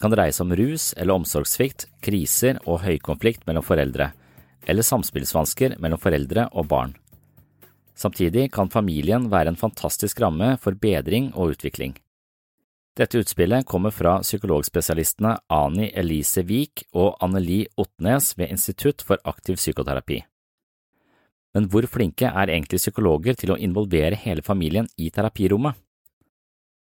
Kan dreie seg om rus eller omsorgssvikt, kriser og høykonflikt mellom foreldre, eller samspillsvansker mellom foreldre og barn. Samtidig kan familien være en fantastisk ramme for bedring og utvikling. Dette utspillet kommer fra psykologspesialistene Ani Elise Wiik og Anneli Otnes ved Institutt for aktiv psykoterapi. Men hvor flinke er egentlig psykologer til å involvere hele familien i terapirommet?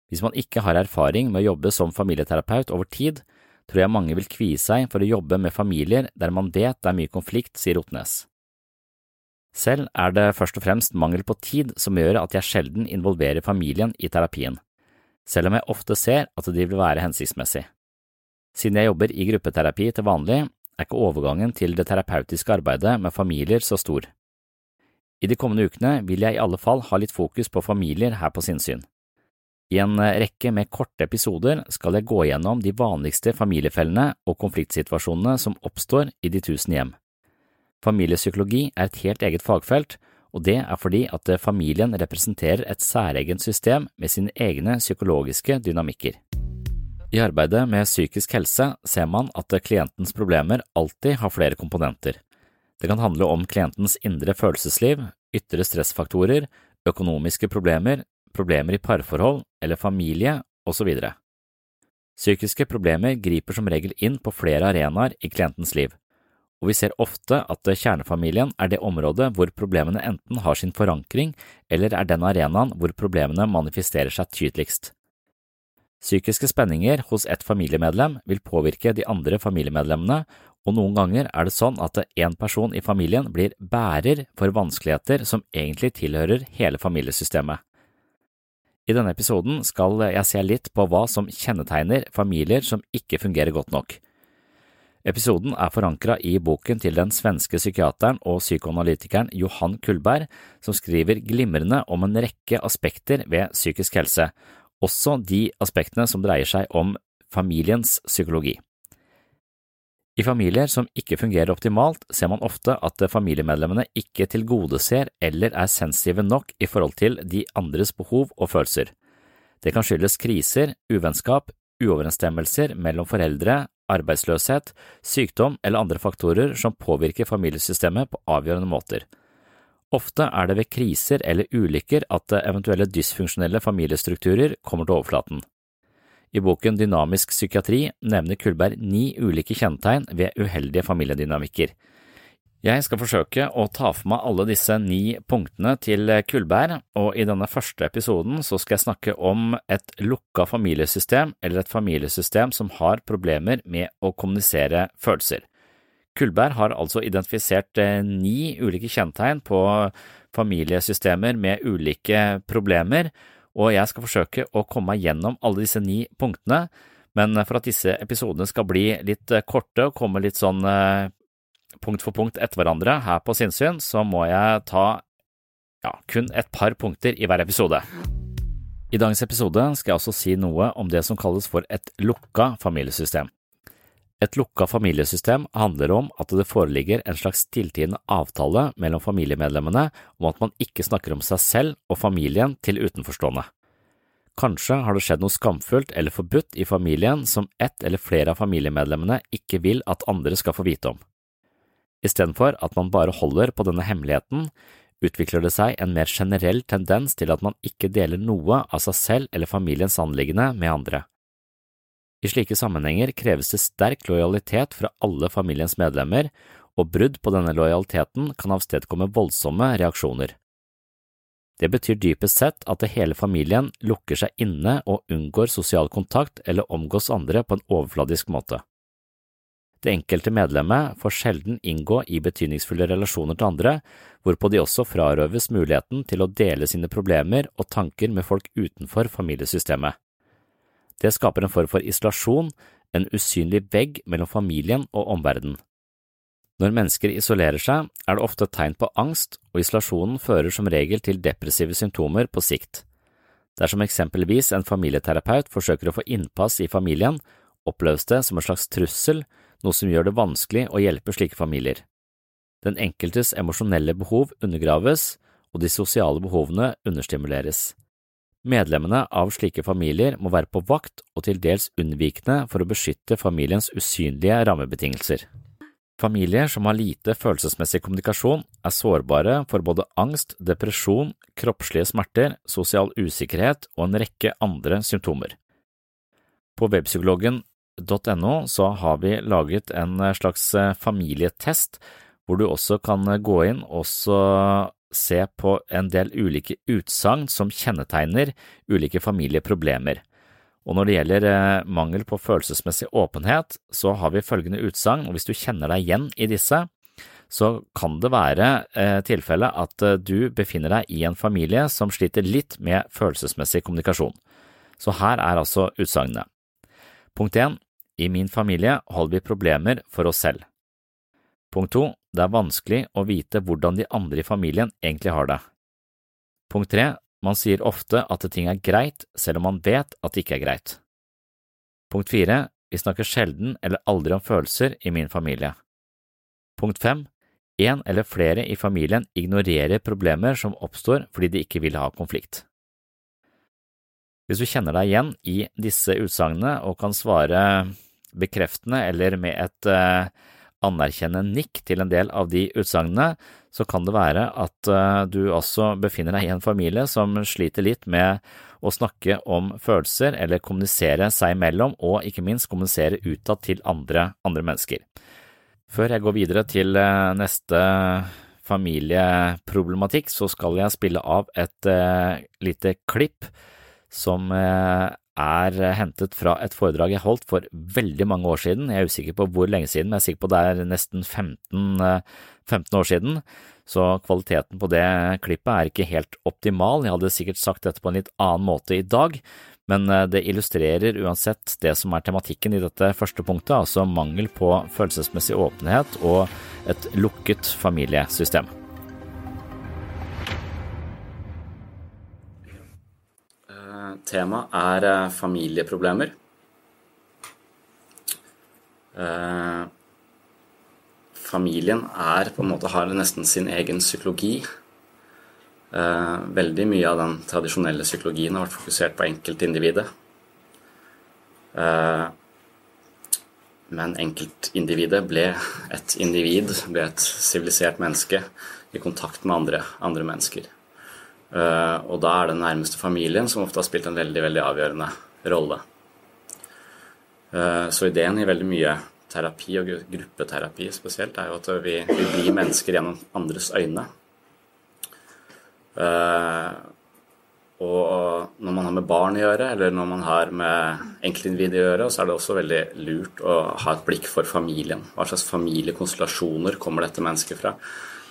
Hvis man ikke har erfaring med å jobbe som familieterapeut over tid, tror jeg mange vil kvie seg for å jobbe med familier der man vet det er mye konflikt, sier Otnes. Selv er det først og fremst mangel på tid som gjør at jeg sjelden involverer familien i terapien, selv om jeg ofte ser at de vil være hensiktsmessig. Siden jeg jobber i gruppeterapi til vanlig, er ikke overgangen til det terapeutiske arbeidet med familier så stor. I de kommende ukene vil jeg i alle fall ha litt fokus på familier her på sinnssyn. I en rekke med korte episoder skal jeg gå gjennom de vanligste familiefellene og konfliktsituasjonene som oppstår i de tusen hjem. Familiepsykologi er et helt eget fagfelt, og det er fordi at familien representerer et særegent system med sine egne psykologiske dynamikker. I arbeidet med psykisk helse ser man at klientens problemer alltid har flere komponenter. Det kan handle om klientens indre følelsesliv, ytre stressfaktorer, økonomiske problemer, problemer i parforhold eller familie, osv. Psykiske problemer griper som regel inn på flere arenaer i klientens liv, og vi ser ofte at kjernefamilien er det området hvor problemene enten har sin forankring eller er den arenaen hvor problemene manifesterer seg tydeligst. Psykiske spenninger hos ett familiemedlem vil påvirke de andre familiemedlemmene, og noen ganger er det sånn at en person i familien blir bærer for vanskeligheter som egentlig tilhører hele familiesystemet. I denne episoden skal jeg se litt på hva som kjennetegner familier som ikke fungerer godt nok. Episoden er forankra i boken til den svenske psykiateren og psykoanalytikeren Johan Kullberg, som skriver glimrende om en rekke aspekter ved psykisk helse, også de aspektene som dreier seg om familiens psykologi. I familier som ikke fungerer optimalt, ser man ofte at familiemedlemmene ikke tilgodeser eller er sensitive nok i forhold til de andres behov og følelser. Det kan skyldes kriser, uvennskap, uoverensstemmelser mellom foreldre, arbeidsløshet, sykdom eller andre faktorer som påvirker familiesystemet på avgjørende måter. Ofte er det ved kriser eller ulykker at eventuelle dysfunksjonelle familiestrukturer kommer til overflaten. I boken Dynamisk psykiatri nevner Kullberg ni ulike kjennetegn ved uheldige familiedynamikker. Jeg skal forsøke å ta for meg alle disse ni punktene til Kullberg, og i denne første episoden så skal jeg snakke om et lukka familiesystem, eller et familiesystem som har problemer med å kommunisere følelser. Kullberg har altså identifisert ni ulike kjennetegn på familiesystemer med ulike problemer, og jeg skal forsøke å komme meg gjennom alle disse ni punktene, men for at disse episodene skal bli litt korte og komme litt sånn punkt for punkt etter hverandre her på sinnssyn, så må jeg ta ja, kun et par punkter i hver episode. I dagens episode skal jeg også si noe om det som kalles for et lukka familiesystem. Et lukka familiesystem handler om at det foreligger en slags stilltiende avtale mellom familiemedlemmene om at man ikke snakker om seg selv og familien til utenforstående. Kanskje har det skjedd noe skamfullt eller forbudt i familien som ett eller flere av familiemedlemmene ikke vil at andre skal få vite om. Istedenfor at man bare holder på denne hemmeligheten, utvikler det seg en mer generell tendens til at man ikke deler noe av seg selv eller familiens anliggende med andre. I slike sammenhenger kreves det sterk lojalitet fra alle familiens medlemmer, og brudd på denne lojaliteten kan avstedkomme voldsomme reaksjoner. Det betyr dypest sett at det hele familien lukker seg inne og unngår sosial kontakt eller omgås andre på en overfladisk måte. Det enkelte medlemmet får sjelden inngå i betydningsfulle relasjoner til andre, hvorpå de også frarøves muligheten til å dele sine problemer og tanker med folk utenfor familiesystemet. Det skaper en form for isolasjon, en usynlig vegg mellom familien og omverdenen. Når mennesker isolerer seg, er det ofte et tegn på angst, og isolasjonen fører som regel til depressive symptomer på sikt. Dersom eksempelvis en familieterapeut forsøker å få innpass i familien, oppleves det som en slags trussel noe som gjør det vanskelig å hjelpe slike familier. Den enkeltes emosjonelle behov undergraves, og de sosiale behovene understimuleres. Medlemmene av slike familier må være på vakt og til dels unnvikende for å beskytte familiens usynlige rammebetingelser. Familier som har lite følelsesmessig kommunikasjon, er sårbare for både angst, depresjon, kroppslige smerter, sosial usikkerhet og en rekke andre symptomer. På webpsykologen.no har vi laget en slags eh, familietest hvor du også kan eh, gå inn og se på en del ulike utsagn som kjennetegner ulike familieproblemer. Og når det gjelder mangel på følelsesmessig åpenhet, så har vi følgende utsagn, og hvis du kjenner deg igjen i disse, så kan det være eh, tilfelle at du befinner deg i en familie som sliter litt med følelsesmessig kommunikasjon. Så her er altså utsagnene. Punkt 1. I min familie holder vi problemer for oss selv. Punkt to, det er vanskelig å vite hvordan de andre i familien egentlig har det. Punkt tre, man sier ofte at ting er greit selv om man vet at det ikke er greit. Punkt fire, vi snakker sjelden eller aldri om følelser i min familie. Punkt fem, en eller flere i familien ignorerer problemer som oppstår fordi de ikke vil ha konflikt. Hvis du kjenner deg igjen i disse utsagnene og kan svare bekreftende eller med et anerkjennende nikk til en del av de utsagnene, så kan det være at uh, du også befinner deg i en familie som sliter litt med å snakke om følelser eller kommunisere seg imellom, og ikke minst kommunisere utad til andre, andre mennesker. Før jeg går videre til uh, neste familieproblematikk, så skal jeg spille av et lite klipp som er eh, hentet fra et foredrag jeg holdt for veldig mange år siden. Jeg er usikker på hvor lenge siden, men jeg er sikker på det er nesten 15, 15 eh, år siden. Så kvaliteten på det klippet er ikke helt optimal. Jeg hadde sikkert sagt dette på en litt annen måte i dag, men eh, det illustrerer uansett det som er tematikken i dette første punktet, altså mangel på følelsesmessig åpenhet og et lukket familiesystem. Tema er eh, familieproblemer. Eh, familien er på en måte har nesten sin egen psykologi. Eh, veldig mye av den tradisjonelle psykologien har vært fokusert på enkeltindividet. Men enkeltindividet ble et individ, ble et sivilisert menneske i kontakt med andre, andre mennesker. Eh, og da er det den nærmeste familien som ofte har spilt en veldig, veldig avgjørende rolle. Eh, så ideen i veldig mye terapi, og gruppeterapi spesielt, er jo at vi, vi blir mennesker gjennom andres øyne. Eh, og når man har med barn å gjøre, eller når man har med enkeltindivider å gjøre, så er det også veldig lurt å ha et blikk for familien. Hva slags familiekonstellasjoner kommer dette mennesket fra?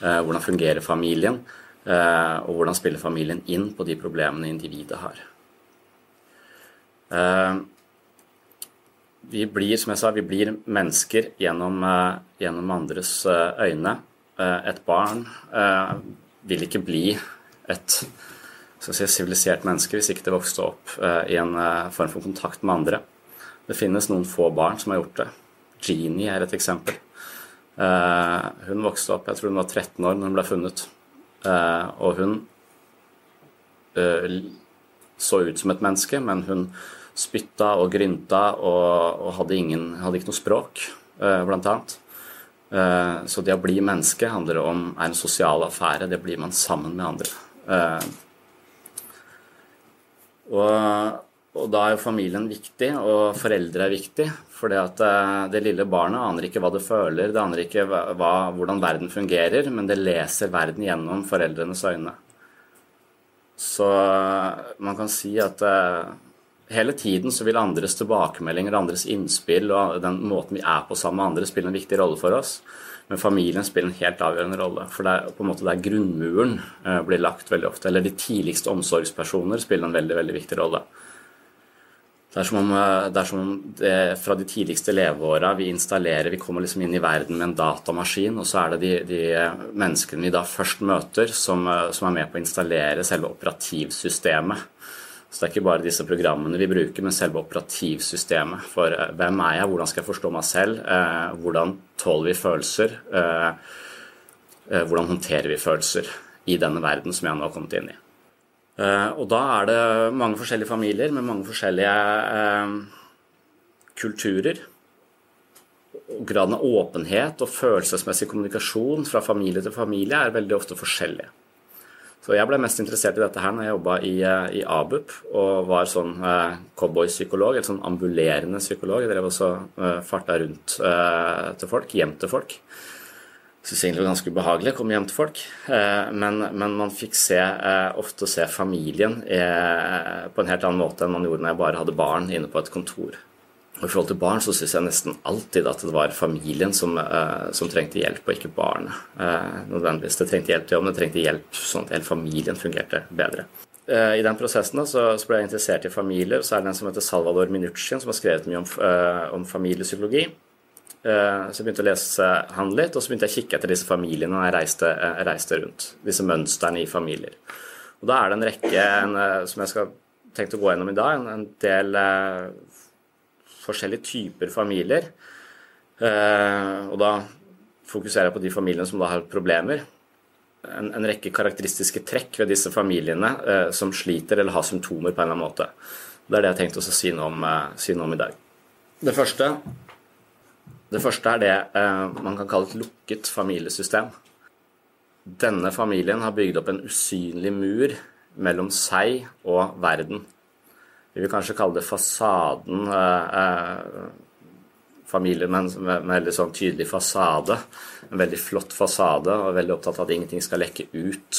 Hvordan fungerer familien? Uh, og hvordan spiller familien inn på de problemene individet har. Uh, vi blir, som jeg sa, vi blir mennesker gjennom, uh, gjennom andres øyne. et barn vil ikke bli et sivilisert si, menneske hvis ikke det vokste opp i en form for kontakt med andre. Det finnes noen få barn som har gjort det. Jeannie er et eksempel. hun vokste opp, jeg tror hun var 13 år når hun ble funnet. Eh, og hun eh, så ut som et menneske, men hun spytta og grynta og, og hadde, ingen, hadde, ikke noe språk, eh, blant annet. Så det å bli menneske handler om, er en sosial affære. Det blir man sammen med andre. Og og da er jo familien viktig, og foreldre er viktig. For det, det lille barnet aner ikke hva det føler, det aner ikke hva, hvordan verden fungerer, men det leser verden gjennom foreldrenes øyne. Så man kan si at uh, hele tiden så vil andres tilbakemeldinger, andres innspill og den måten vi er på sammen med andre, spille en viktig rolle for oss. Men familien spiller en helt avgjørende rolle. For det er på en måte der grunnmuren blir lagt veldig ofte. Eller de tidligste omsorgspersoner spiller en veldig, veldig viktig rolle. Det er som om, eh, det er som om det, fra de tidligste leveåra vi installerer Vi kommer liksom inn i verden med en datamaskin, og så er det de, de menneskene vi da først møter, som, eh, som, er med på å installere selve operativsystemet. Så det er ikke bare disse programmene vi bruker, men selve operativsystemet. For eh, hvem er jeg, hvordan skal jeg forstå meg selv, hvordan tåler vi følelser, hvordan håndterer vi følelser i denne verden som jeg nå har kommet inn i. Eh, og da er det mange forskjellige familier med mange forskjellige eh, kulturer. Graden av åpenhet og følelsesmessig kommunikasjon fra familie til familie er veldig ofte forskjellig. Så jeg ble mest interessert i dette her når jeg jobba i, eh, i, ABUP og var sånn eh, cowboypsykolog, eller sånn ambulerende psykolog. Jeg drev også eh, farta rundt eh, til folk, hjem til folk syntes egentlig var ganske ubehagelig å komme hjem til folk. Eh, men, men man fikk se, eh, ofte se familien eh, på en helt annen måte enn man gjorde når jeg bare hadde barn inne på et kontor. Og I forhold til barn så syns jeg nesten alltid at det var familien som, som trengte hjelp, og ikke barnet. Nødvendigvis. Det trengte hjelp til jobb, det trengte hjelp sånn at hele familien fungerte bedre. I den prosessen da, så, ble jeg interessert i familier. og Så er det en som heter Salvador Minuchin, som har skrevet mye om, om familiepsykologi. Eh, så jeg begynte å lese han litt, og så begynte jeg å kikke etter disse familiene når jeg reiste, eh, reiste rundt. Disse mønstrene i familier. Og da er det en rekke en, eh, som jeg skal tenkt å gå gjennom i dag, en, en del eh, forskjellige typer familier. Eh, og da fokuserer jeg på de familiene som da har problemer. En, en rekke karakteristiske trekk ved disse familiene eh, som sliter eller har symptomer på en eller annen måte. Det er det jeg har tenkt å si noe om, si noe om i dag. Det første det første er det eh, man kan kalle et lukket familiesystem. Denne familien har bygd opp en usynlig mur mellom seg og verden. Vi vil kanskje kalle det fasaden eh, eh Familier med en veldig sånn tydelig fasade. En veldig flott fasade, og veldig opptatt av at ingenting skal lekke ut.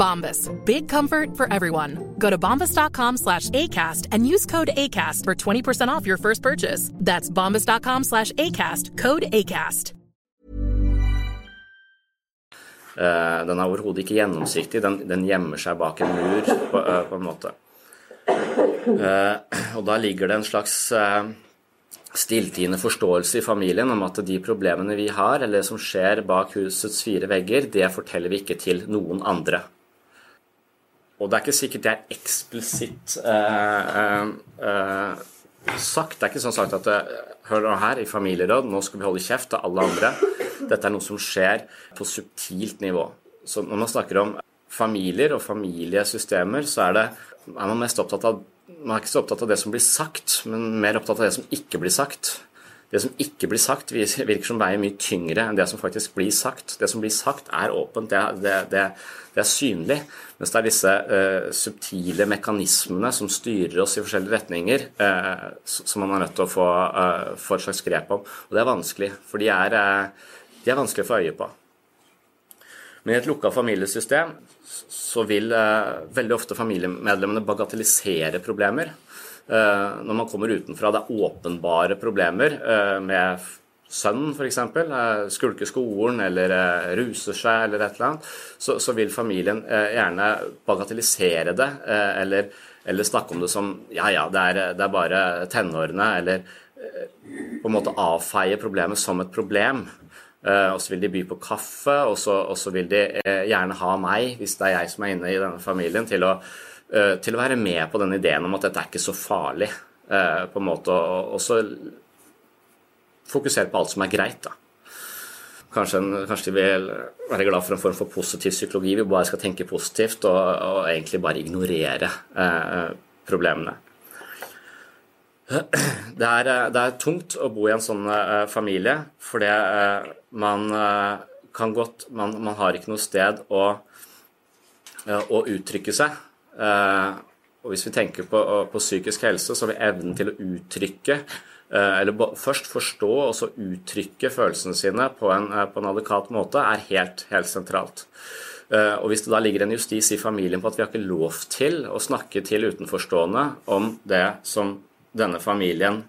Bombas. Big comfort for everyone. Go to bombas.com slash ACAST and use code ACAST for 20% off your first purchase. That's bombas.com slash ACAST. Code ACAST. Uh, den er overhodet ikke gjennomsiktig. Den, den, gjemmer seg bak en mur, på, uh, på en måte. Uh, og da ligger det en slags stilltiende forståelse i familien om at de problemene vi har, eller det som skjer bak husets fire vegger, det forteller vi ikke til noen andre. Og det er ikke sikkert det er eksplisitt eh, eh, eh sagt. Det er ikke sånn sagt at eh, Hør nå her, i familieråd, nå skal vi holde kjeft til alle andre. Dette er noe som skjer på subtilt nivå. Så når man snakker om familier og familiesystemer, så er, det, er man mest opptatt av man er ikke så opptatt av det som blir sagt, men mer opptatt av det som ikke blir sagt. Det som ikke blir sagt, virker som veier mye tyngre enn det som faktisk blir sagt. Det som blir sagt, er åpent, det, det, det, det er synlig. Mens det er disse uh, subtile mekanismene som styrer oss i forskjellige retninger, uh, som man er nødt til å få, uh, få, et slags grep om. Og det er vanskelig, for de er, de er vanskelig å få øye på. Men i et lukka familiesystem så vil veldig ofte familiemedlemmene bagatellisere problemer. Eh, når man kommer utenfra, det er åpenbare problemer eh, med sønnen f.eks. Eh, skulker skolen eller ruser seg eller et eller annet, så, så vil familien gjerne bagatellisere det eller, eller, snakke om det som ja ja, det er, det er bare tenårene, eller på en måte avfeie problemet som et problem. Og så vil de by på kaffe, og så, og så vil de gjerne ha meg, hvis det er jeg som er inne i denne familien, til å, til å være med på den ideen om at dette er ikke så farlig. på en måte, og, så fokusere på alt som er greit. da. Kanskje, en, kanskje, de vil være glad for en form for positiv psykologi. Vi bare skal tenke positivt og, og egentlig bare ignorere problemene. Det er, eh, det er, tungt å bo i en sånn familie, fordi uh, man kan godt man, man, har ikke noe sted å, å uttrykke seg. Og hvis vi tenker på, på, psykisk helse, så har vi evnen til å uttrykke eller først forstå og så uttrykke følelsene sine på en, på en adekvat måte, er helt, helt sentralt. Og Hvis det da ligger en justis i familien på at vi har ikke lov til å snakke til utenforstående om det som denne familien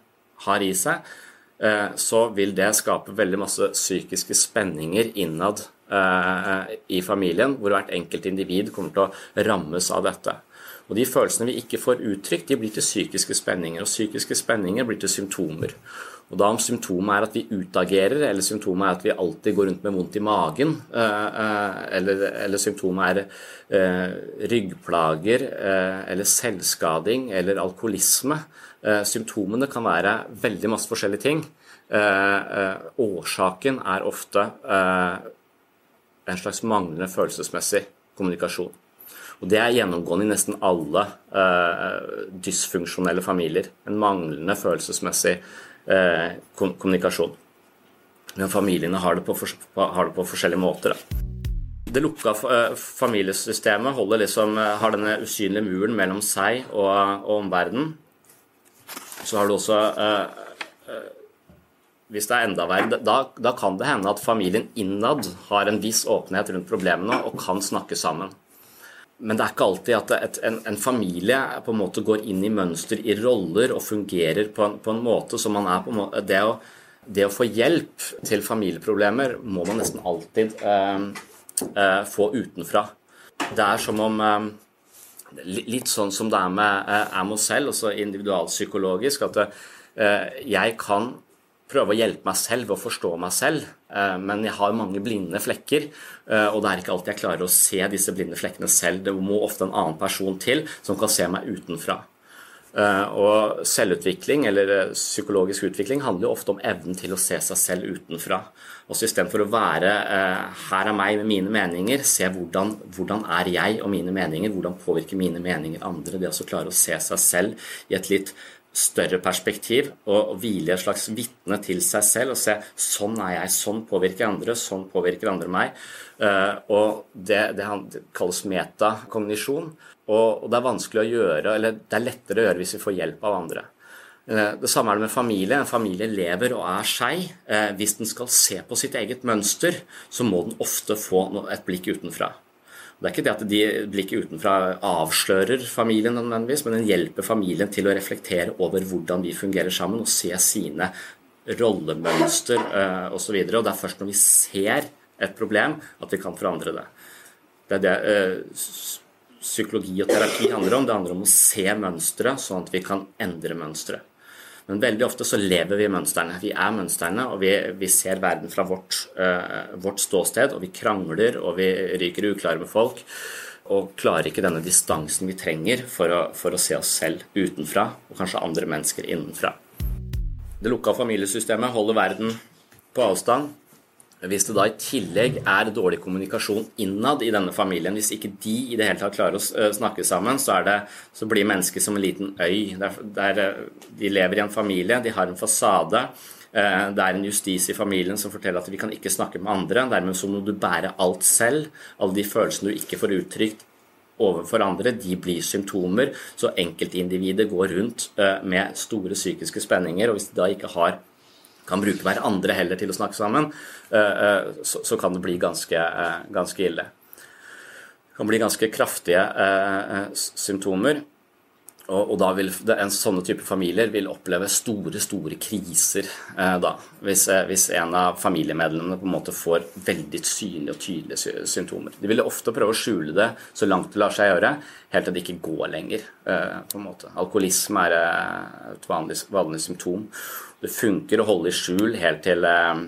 har i seg, eh, så vil det skape veldig masse psykiske spenninger innad eh, i familien, hvor hvert enkelt individ kommer til å rammes av dette. Og De følelsene vi ikke får uttrykt, de blir til psykiske spenninger. Og psykiske spenninger blir til symptomer. Og da Om symptomet er at vi utagerer, eller symptomet er at vi alltid går rundt med vondt i magen, eh, eller, eller symptomet er ryggplager eller selvskading eller alkoholisme, Eh, symptomene kan være veldig masse forskjellige ting. Eh, eh, årsaken er ofte en slags manglende følelsesmessig kommunikasjon. Og Det er gjennomgående i nesten alle dysfunksjonelle familier. En manglende følelsesmessig kommunikasjon. Men familiene har det på, har det på forskjellige måter. Da. Det lukka familiesystemet liksom, har denne usynlige muren mellom seg og, og omverdenen. Så har du også eh, eh, Hvis det er enda verre, da, da, kan det hende at familien innad har en viss åpenhet rundt problemene og kan snakke sammen. Men det er ikke alltid at et, en, en, familie på en måte går inn i mønster, i roller, og fungerer på en, på en måte som man er på en måte, det å, det å få hjelp til familieproblemer må man nesten alltid eh, eh, få utenfra. Det er som om eh, Litt sånn som det er med, eh, er med oss selv, også individualpsykologisk. At eh, jeg kan prøve å hjelpe meg selv å forstå meg selv, eh, men jeg har mange blinde flekker, og det er ikke alltid jeg klarer å se disse blinde flekkene selv. Det må ofte en annen person til som kan se meg utenfra. Og selvutvikling, eller psykologisk utvikling, handler jo ofte om evnen til å se seg selv utenfra. Også istedenfor å være eh, her er meg med mine meninger, se hvordan, hvordan er jeg og mine meninger, hvordan påvirker mine meninger andre. Det å klare å se seg selv i et litt større perspektiv og, hvile et slags vitne til seg selv og se sånn er jeg, sånn påvirker andre, sånn påvirker andre meg. Uh, og det, det, kalles metakognisjon. Og, og det er vanskelig å gjøre, eller det er lettere å gjøre hvis vi får hjelp av andre. Eh, det samme er det med familie. En familie lever og er seg. Eh, hvis den skal se på sitt eget mønster, så må den ofte få et blikk utenfra. Det er ikke det at de blikket utenfra avslører familien nødvendigvis, men den hjelper familien til å reflektere over hvordan vi fungerer sammen, og se sine rollemønster uh, osv. Det er først når vi ser et problem, at vi kan forandre det. Det er det uh, psykologi og terapi handler om. Det handler om å se mønstre, sånn at vi kan endre mønstre. Men veldig ofte så lever vi i mønstrene. Vi er mønstrene, og vi, vi ser verden fra vårt, uh, vårt, ståsted. Og vi krangler, og vi ryker uklare med folk. Og klarer ikke denne distansen vi trenger for å, for å se oss selv utenfra, og kanskje andre mennesker innenfra. Det lukka familiesystemet holder verden på avstand. Hvis det da i tillegg er dårlig kommunikasjon innad i denne familien, hvis ikke de i det hele tatt klarer å snakke sammen, så, det, så blir mennesket som en liten øy. Der, der, de lever i en familie, de har en fasade. Det er en justis i familien som forteller at vi kan ikke snakke med andre. Dermed så må du bære alt selv. Alle de følelsene du ikke får uttrykt overfor andre, de blir symptomer. Så enkeltindividet går rundt med store psykiske spenninger. Og hvis de da ikke har kan bruke hverandre heller til å snakke sammen, eh, eh, så kan det bli ganske, eh, ganske ille. Det kan bli ganske kraftige symptomer. Og, da vil en sånne type familier vil oppleve store, store kriser da. Hvis, hvis, en av familiemedlemmene på en måte får veldig synlige og tydelige symptomer. De vil ofte prøve å skjule det så langt det lar seg gjøre, helt til det ikke går lenger. på en måte. Alkoholisme er et vanlig, vanlig symptom. Det funker å holde i skjul helt til eh,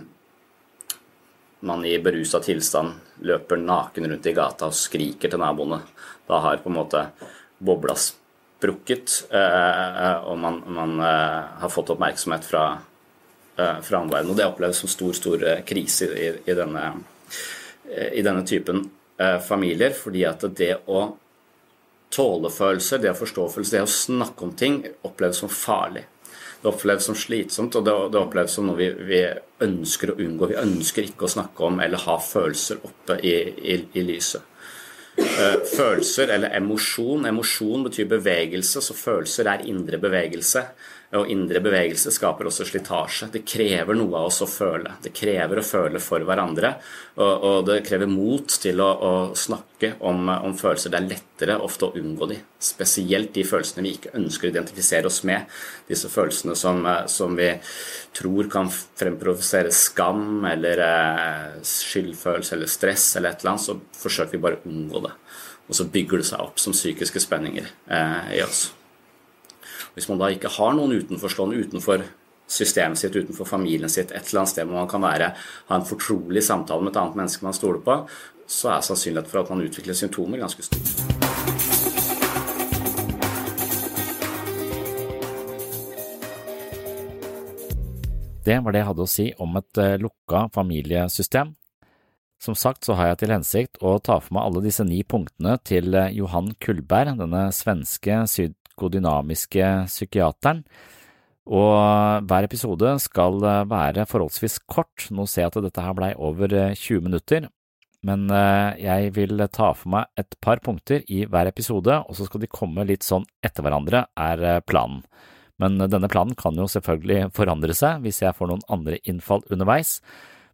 man i berusa tilstand løper naken rundt i gata og skriker til naboene. Da har på en måte bobla sprukket, eh, og man, man eh, har fått oppmerksomhet fra, fra omverdenen. Og det oppleves som stor, stor krise i, i, denne, i denne typen familier, fordi at det å tåle følelser, det å forstå følelser, det å snakke om ting, oppleves som farlig. Det oppleves som slitsomt, og det, det oppleves som noe vi, vi, ønsker å unngå. Vi ønsker ikke å snakke om eller ha følelser oppe i, i, i lyset. Eh, følelser eller emosjon. Emosjon betyr bevegelse, så følelser er indre bevegelse. Og indre bevegelse skaper også slitasje. Det krever noe av oss å føle. Det krever å føle for hverandre, og, og det krever mot til å, å snakke om, om, følelser. Det er lettere ofte å unngå de, spesielt de følelsene vi ikke ønsker å identifisere oss med. Disse følelsene som, som vi tror kan fremprovosere skam eller eh, skyldfølelse eller stress eller et eller annet, så forsøker vi bare å unngå det. Og så bygger det seg opp som psykiske spenninger eh, i oss. Hvis man da ikke har noen utenforstående utenfor systemet sitt, utenfor familien sitt, et eller annet sted hvor man kan være, ha en fortrolig samtale med et annet menneske man stoler på, så er sannsynligheten for at man utvikler symptomer, ganske stor. Det var det jeg hadde å si om et eh, lukka familiesystem. Som sagt så har jeg til hensikt å ta for meg alle disse ni punktene til eh, Johan Kullberg, denne svenske syd psykodynamiske psykiateren. Og hver episode skal eh, være forholdsvis kort. Nå ser jeg at dette her blei over 20 eh, minutter, men eh, jeg vil ta for meg et par punkter i hver episode, og så skal de komme litt sånn etter hverandre, er planen. Men denne planen kan jo selvfølgelig forandre seg hvis jeg får noen andre innfall underveis.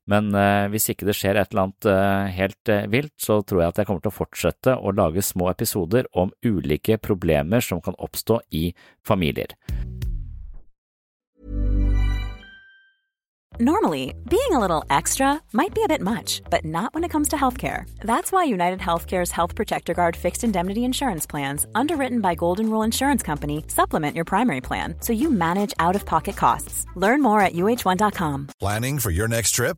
Men eh, hvis ikke det skjer et eller annet eh, helt eh, vilt, så tror jeg at jeg kommer til å fortsette å lage små episoder om ulike problemer som kan oppstå i familier. Normally, being a little extra might be a bit much, but not when it comes to healthcare. That's why United Healthcare's Health Protector Guard fixed indemnity insurance plans, underwritten by Golden Rule Insurance Company, supplement your primary plan so you manage out of pocket costs. Learn more at uh1.com. Planning for your next trip?